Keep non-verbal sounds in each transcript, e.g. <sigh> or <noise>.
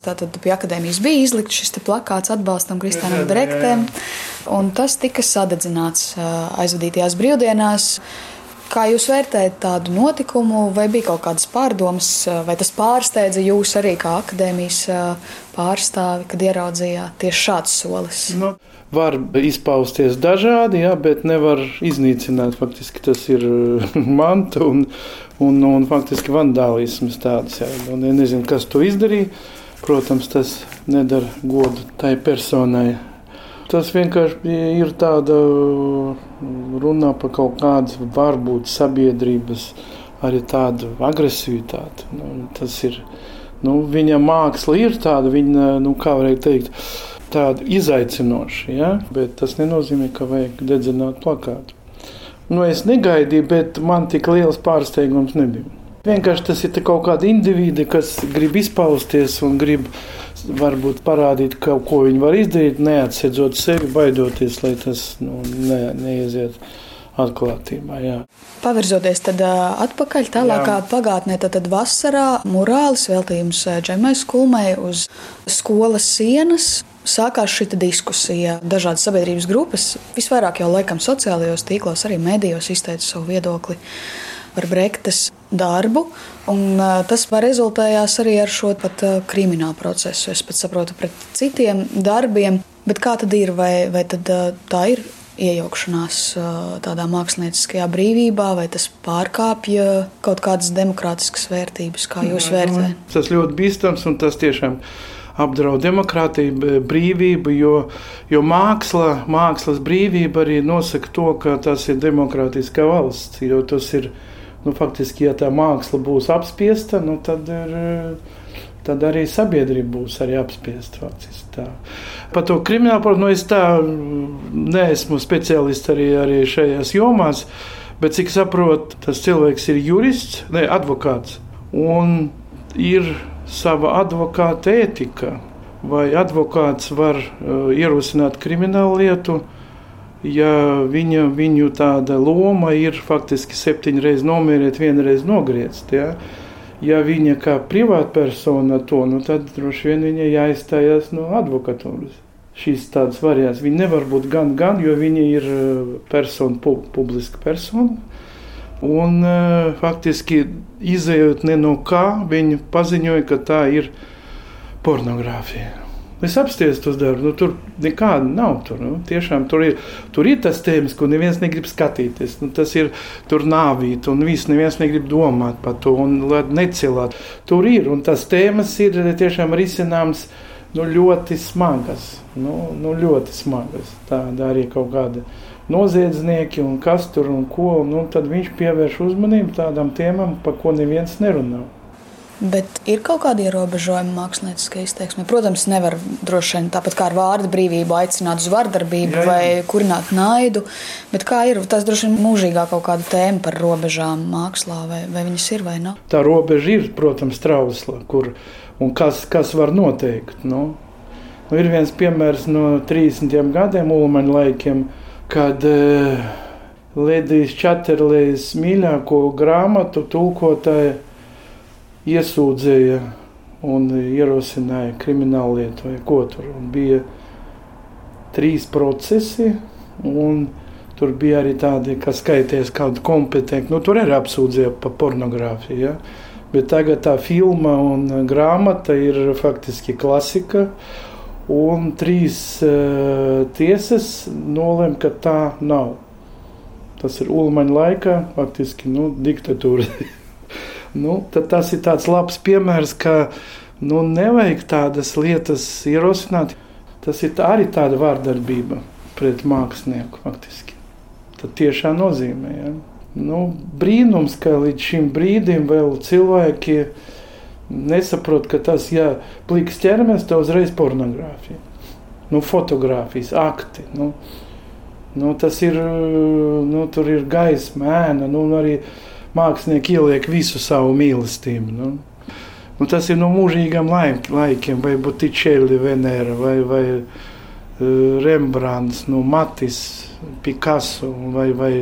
Tātad pie akadēmijas bija izlikts šis plakāts atbalstam Kristānam Brektēm, un tas tika sadedzināts aizvadītajās brīvdienās. Kā jūs vērtējat tādu notikumu, vai bija kaut kādas pārdomas, vai tas pārsteidza jūs arī kā akadēmijas pārstāvi, kad ieraudzījāt tieši šāds solis? Nu, var izpausties dažādi, jā, bet nevar iznīcināt. Faktiski tas ir <laughs> manta un, un, un faktiski vandālisms tāds. Jā. Un, ja nezinu, kas to izdarīja. Protams, tas nedara godu tai personai. Tas vienkārši ir tāda runa par kaut kādu varbūt sabiedrības arī tādu agresivitāti. Nu, tas ir, nu, viņa māksla ir tāda, viņa, nu, kā varētu teikt, tāda izaicinoša, ja? bet tas nenozīmē, ka vajag dedzināt plakātu. Nu, es negaidīju, bet man tik liels pārsteigums nebija. Vienkārši tas ir kaut kāda indivīda, kas grib izpausties un grib varbūt parādīt kaut ko viņi var izdarīt, neatsedzot sevi, baidoties, lai tas nu, ne, neiziet atklātībā. Jā. Pavirzoties tad atpakaļ tālākā jā. pagātnē, tad, tad vasarā murālis veltījums Džemai Skulmai uz skolas sienas. Sākās šī diskusija. Dažādas sabiedrības grupas, visvairāk jau laikam sociālajos tīklos, arī mēdījos izteica savu viedokli par Brektas darbu. Un, tas rezultējās arī ar šo pat, kriminālu procesu. Es pat saprotu, pret citiem darbiem. Bet kā tad ir? Vai, vai tad, tā ir iejaukšanās tādā mākslinieckajā brīvībā, vai tas pārkāpja kaut kādas demokrātiskas vērtības, kā jūs vērtējat? Tas ļoti bīstams un tas tiešām apdraud demokrātiju, brīvību, jo, jo māksla, mākslas brīvība arī nosaka to, ka tas ir demokrātiskā valsts, jo tas ir nu, faktiski, ja tā māksla būs apspiesta, nu, tad, ir, tad arī sabiedrība būs arī apspiesta. Faktiski, Par to kriminālu problēmu nu, es tā neesmu speciālists arī, arī šajās jomās, bet cik saprotu, tas cilvēks ir jurists, ne advokāts. Un ir sava advokāta ētika. Vai advokāts var uh, ierosināt kriminālu lietu, ja viņa, viņu tāda loma ir faktiski septiņas reizes nomierēt, vienu reizi nogriezt. Ja? ja viņa kā privātpersona to, nu, tad droši vien viņai jāizstājās no advokatūras. Šīs tādas variants. Viņa nevar būt gan, gan, jo viņa ir eh, persona, pu, publiska persona. Un uh, faktiski izējot ne no kā, viņa paziņoja, ka tā ir pornogrāfija. Es apstiesu tos darbus, nu, tur nekāda nav. Tur, nu, tiešām, tur, ir, tur ir tas tēmas, ko neviens negrib skatīties. Nu, tas ir tur nāvīt, un viss neviens negrib domāt par to un necilāt. Tur ir, un tas tēmas ir tiešām risināms nu, ļoti smagas. Nu, nu, ļoti smagas. Tāda arī kaut kāda noziedznieki un kas tur un ko. Un, nu, tad viņš pievērš uzmanību tādam tēmam, par ko neviens nerunā. Bet ir kaut kāda ierobežojuma mākslinieciskā izteiksmē. Protams, nevar droši vien tāpat kā ar vārdu brīvību aicināt uz vardarbību jā, jā. vai kurināt naidu. Bet kā ir tas droši vien mūžīgā kaut kāda tēma par robežām mākslā, vai, vai viņas ir vai nav? Tā robeža ir, protams, trausla, kur un kas, kas var noteikt. Nu? Nu, ir viens piemērs no 30 gadiem, Ulmaņa laikiem, kad uh, Ledijas Čaterlīs mīļāko grāmatu tulkotāja iesūdzēja un ierosināja kriminālu lietu vai ko tur. Un bija trīs procesi, un tur bija arī tādi, kas skaities kādu kompetenci. Nu, tur arī apsūdzēja par pornogrāfiju. Ja? Bet tagad tā filma un grāmata ir faktiski klasika. Un trīs uh, tiesas nolēma, ka tā nav. Tas ir Ulmaņa laikā, faktiski nu, diktatūra. <laughs> Nu, tas ir tāds labs piemērs, ka nu, nevajag tādas lietas ierosināt. Tas ir tā, arī tāda vārdarbība pret mākslinieku faktiski. Tas tiešām nozīmē. Ja? Nu, brīnums, ka līdz šim brīdim vēl cilvēki nesaprot, ka tas, ja pliks ķermenis, tad uzreiz pornogrāfija, nu, fotografijas, akti. Nu, nu, tas ir, nu, tur ir gaisma, ēna, nu, arī mākslinieki ieliek visu savu mīlestību. Nu. Nu, tas ir no mūžīgiem laikiem, vai Butičēli, Venēra, vai, vai uh, Rembrandts, nu, Matis, Picasso vai, vai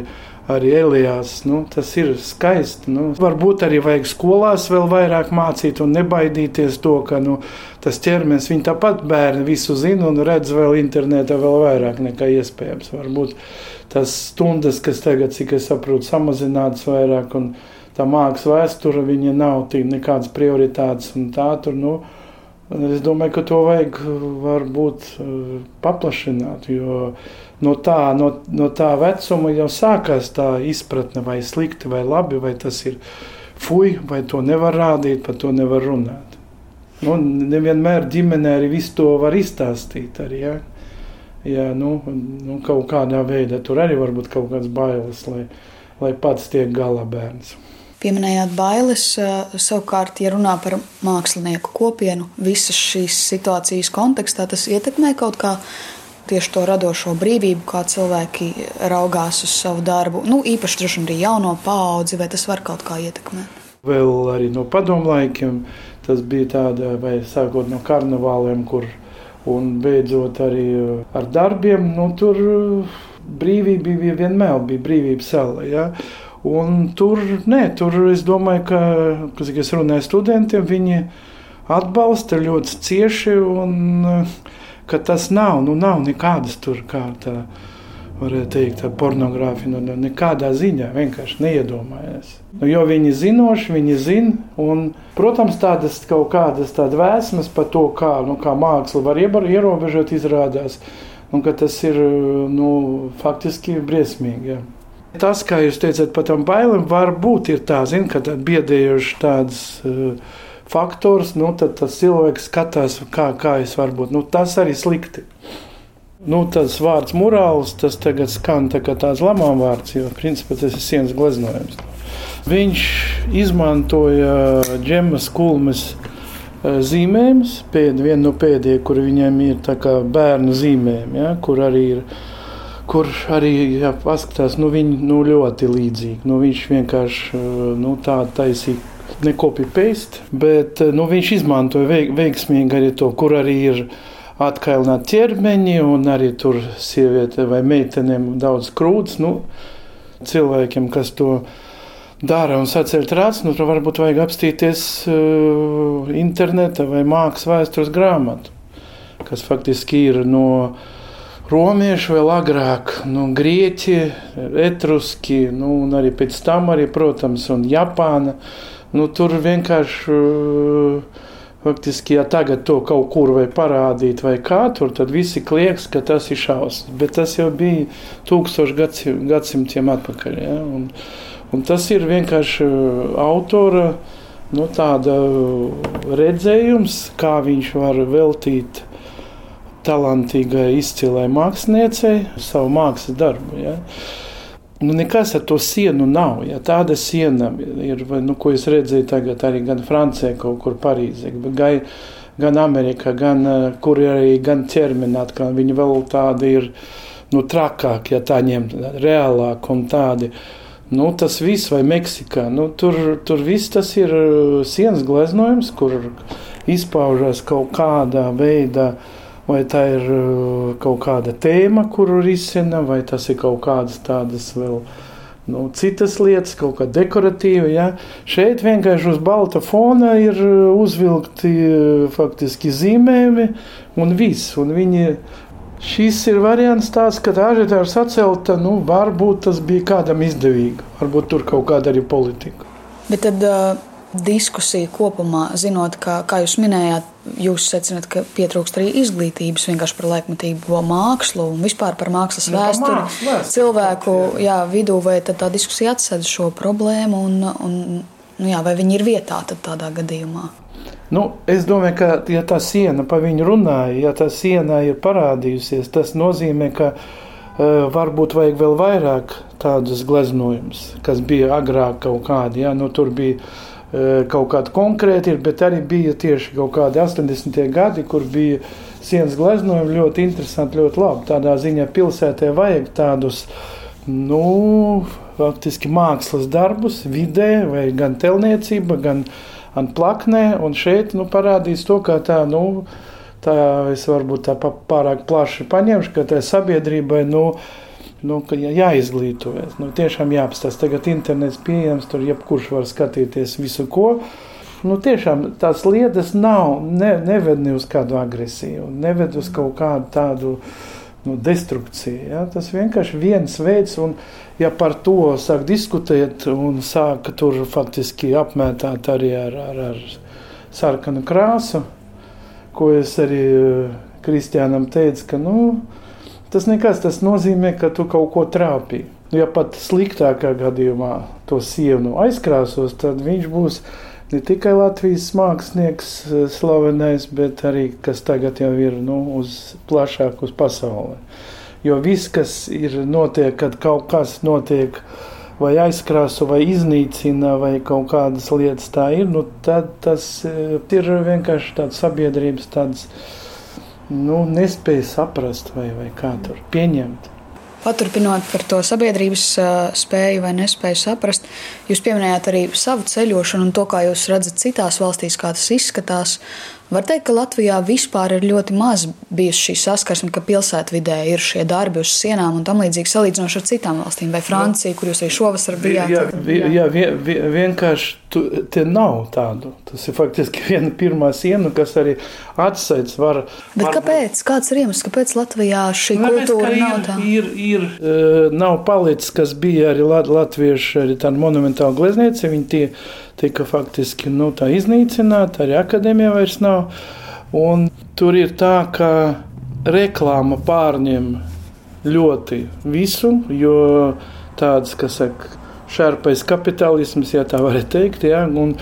arī Elijās. Nu, tas ir skaisti. Nu, varbūt arī vajag skolās vēl vairāk mācīt un nebaidīties to, ka nu, tas ķermenis viņi tāpat bērni visu zina un redz vēl internetā vēl vairāk nekā iespējams. Varbūt tas stundas, kas tagad, cik es saprotu, samazinātas vairāk. Un, Tā mākslas vēsture, viņa nav tik nekādas prioritātes un tā tur. Nu, Es domāju, ka to vajag varbūt paplašināt, jo no tā, no, no tā vecuma jau sākās tā izpratne, vai slikti, vai labi, vai tas ir fuj, vai to nevar rādīt, par to nevar runāt. Nu, nevienmēr ģimenē arī visu to var izstāstīt. Arī, ja? Ja, nu, nu, kaut kādā veidā tur arī var būt kaut kādas bailes, lai, lai pats tiek galā bērns. Pieminējāt bailes, savukārt, ja runā par mākslinieku kopienu, visas šīs situācijas kontekstā, tas ietekmē kaut kā tieši to radošo brīvību, kā cilvēki raugās uz savu darbu. Nu, īpaši droši arī jauno paudzi, vai tas var kaut kā ietekmēt? Vēl arī no padomu laikiem tas bija tāda, vai sākot no karnevāliem, kur un beidzot arī ar darbiem, nu, tur brīvība bija vienmēr, bija brīvības sala. Ja? Un tur, nē, tur es domāju, ka, kad es runāju studentiem, viņi atbalsta ļoti cieši un ka tas nav, nu, nav nekādas tur kā tā, varētu teikt, tā pornogrāfija, nu, nekādā ziņā vienkārši neiedomājas. Nu, jo viņi zinoši, viņi zina, un, protams, tādas kaut kādas tādas vēsmas par to, kā, nu, kā māksla var ierobežot, izrādās, un ka tas ir, nu, faktiski briesmīgi. Jā. Tas, kā jūs teicat par tām bailēm, var būt tā, zin, ka biedējuši tādas uh, faktors, nu, tad tas cilvēks skatās, kā, kā es varu būt. Nu, tas arī slikti. Nu, tas vārds morāls, tas tagad skan tā kā tāds lamām vārds, jo principā tas ir sienas gleznojums. Viņš izmantoja džemas kulmes eh, zīmējumus, viena no pēdējiem, kur viņiem ir bērnu zīmējumi, ja, kur arī ir. Kur arī ja, paskatās, nu, viņi nu, ļoti līdzīgi. Nu, viņš vienkārši nu, tādu taisīja nekopija-paste, bet nu, viņš izmantoja veik, veiksmīgi arī to, kur arī ir atkailināti ķermeņi, un arī tur sieviete vai meitenēm daudz krūts. Nu, cilvēkiem, kas to dara un saceļ trācis, nu, tur varbūt vajag apstīties uh, interneta vai mākslas vēstures grāmatu, kas faktiski ir no romiešu vēl agrāk, nu, grieķi, etruski, nu, un arī pēc tam arī, protams, un Japāna. Nu, tur vienkārši. Uh, faktiski, ja tagad to kaut kur vai parādīt, vai kā tur, tad visi kliedz, ka tas ir šausmas. Bet tas jau bija tūkstoši gadsim, gadsimtiem atpakaļ. Ja? Un, un tas ir vienkārši uh, autora nu, redzējums, kā viņš var veltīt talantīgai, izcilai māksliniecei savu mākslas darbu. Ja? Nu, nekas ar to sienu nav. Ja tāda siena ir, vai, nu, ko es redzēju tagad arī gan Francijā, kaut kur Parīzē, gan, gan Amerikā, gan eh, kur arī gan ķermeni atkal. Viņi vēl tādi ir nu, trakāki, ja tā ņem reālāk un tādi. Nu, tas viss vai Meksikā, nu, tur, tur viss tas ir eh, sienas gleznojums, kur izpaužas kaut kādā veidā vai tā ir uh, kaut kāda tēma, kuru risina, vai tas ir kaut kādas tādas vēl. Nu, citas lietas, kaut kā dekoratīva. Ja. Šeit vienkārši uz balta fona ir uh, uzvilkti uh, faktiski zīmējumi un viss. Un viņi, šis ir variants tāds, ka tā ažiotāža sacelta, nu, varbūt tas bija kādam izdevīgi, varbūt tur kaut kāda arī politika. Bet tad uh, diskusija kopumā, zinot, ka, kā jūs minējāt, jūs secināt, ka pietrūkst arī izglītības vienkārši par laikmatīgo mākslu un vispār par mākslas nu, vēsturi mākslas, cilvēku jā, vidū, vai tā diskusija atsedz šo problēmu un, un nu, jā, vai viņi ir vietā tādā gadījumā? Nu, es domāju, ka ja tā siena pa viņu runāja, ja tā siena ir parādījusies, tas nozīmē, ka uh, varbūt vajag vēl vairāk tādus gleznojumus, kas bija agrāk kaut kādi. Ja? Nu, tur bija kaut kāda konkrēta ir, bet arī bija tieši kaut kādi 80. gadi, kur bija sienas gleznojumi ļoti interesanti, ļoti labi. Tādā ziņā pilsētē vajag tādus, nu, faktiski mākslas darbus vidē, vai gan telniecība, gan plaknē, un šeit, nu, parādīs to, kā tā, nu, tā es varbūt tā pārāk plaši paņemšu, ka tai sabiedrībai, nu, nu, ka jāizglītojas. Nu, tiešām jāapstāsta. Tagad internets pieejams, tur jebkurš var skatīties visu ko. Nu, tiešām tās lietas nav, ne, neved ne uz kādu agresiju, neved uz kaut kādu tādu nu, destrukciju. Ja? Tas vienkārši viens veids, un ja par to sāk diskutēt un sāk tur faktiski apmētāt arī ar, ar, ar sarkanu krāsu, ko es arī Kristiānam teicu, ka nu, tas nekas tas nozīmē, ka tu kaut ko trāpīji. Ja pat sliktākā gadījumā to sievu aizkrāsos, tad viņš būs ne tikai Latvijas mākslinieks, eh, slavenais, bet arī kas tagad jau ir nu, uz plašāk uz pasauli. Jo viss, kas ir notiek, kad kaut kas notiek, vai aizkrāso, vai iznīcina, vai kaut kādas lietas tā ir, nu, tad tas eh, ir vienkārši tāds sabiedrības tāds nu, nespēja saprast vai, vai kā tur pieņemt. Paturpinot par to sabiedrības spēju vai nespēju saprast, jūs pieminējāt arī savu ceļošanu un to, kā jūs redzat citās valstīs, kā tas izskatās. Var teikt, ka Latvijā vispār ir ļoti maz bijusi šī saskarsme, ka pilsētvidē ir šie darbi uz sienām un tam līdzīgi salīdzinoši ar citām valstīm, vai Franciju, kur jūs arī šovasar bijāt. Jā, jā, jā vien, vienkārši tu, te nav tādu. Tas ir faktiski <laughs> viena pirmā siena, kas arī atsaic var. Bet var kāpēc? Kāds ir iemesls, kāpēc Latvijā šī Nē, kultūra ir, nav tā? Ir, ir, uh, nav palicis, kas bija arī latvieši, arī tāda monumentāla glezniecība. Tika faktiski nu, iznīcināta, arī akadēmija vairs nav. Un tur ir tā, ka reklāma pārņem ļoti visu, jo tāds, kas saka, šarpais kapitālisms, ja tā varētu teikt. Ja, un,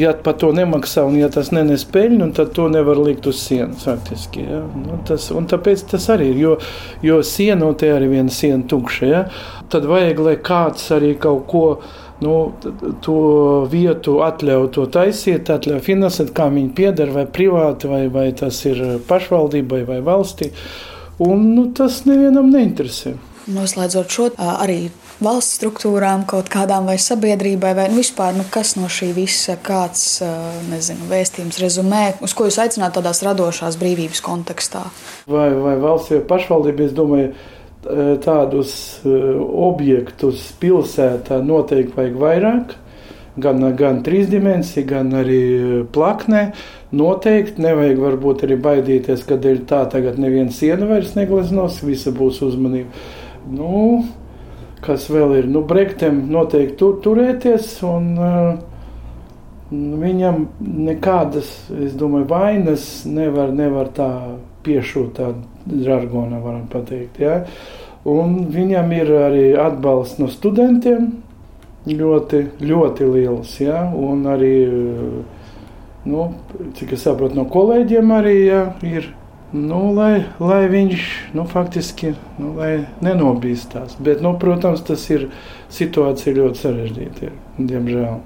ja par to nemaksā un ja tas nenes peļņu, tad to nevar likt uz sienas. Faktiski, ja. nu, tas, tāpēc tas arī ir. Jo, jo siena, un te arī viena siena tukša, ja, tad vajag, lai kāds arī kaut ko nu, to vietu atļauj to taisīt, atļauj finansēt, kā viņi pieder, vai privāti, vai, vai tas ir pašvaldībai vai valstī. Un nu, tas nevienam neinteresē. Noslēdzot šo arī valsts struktūrām, kaut kādām vai sabiedrībai, vai nu, vispār nu, kas no šī visa, kāds nezinu, vēstījums, rezumē, uz ko jūs aicināt tādās radošās brīvības kontekstā? Vai, vai valsts vai pašvaldība, es domāju, tādus eh, objektus pilsētā noteikti vajag vairāk. Gan, gan trīsdimensija, gan arī eh, plaknē. Noteikti nevajag varbūt arī baidīties, ka dēļ tā tagad neviena siena vairs negleznos, visa būs uzmanība. Nu, kas vēl ir? Nu, Brektem noteikti tur, turēties un uh, viņam nekādas, es domāju, vainas nevar, nevar tā piešūt tādu žargonu, varam pateikt. Ja? Un viņam ir arī atbalsts no studentiem ļoti, ļoti liels. Ja? Un arī, nu, cik es saprotu, no kolēģiem arī ja, ir. Nu, lai, lai viņš nu, faktiski nu, nenobīstās. Bet, nu, protams, tas ir situācija ļoti sarežģīta, diemžēl.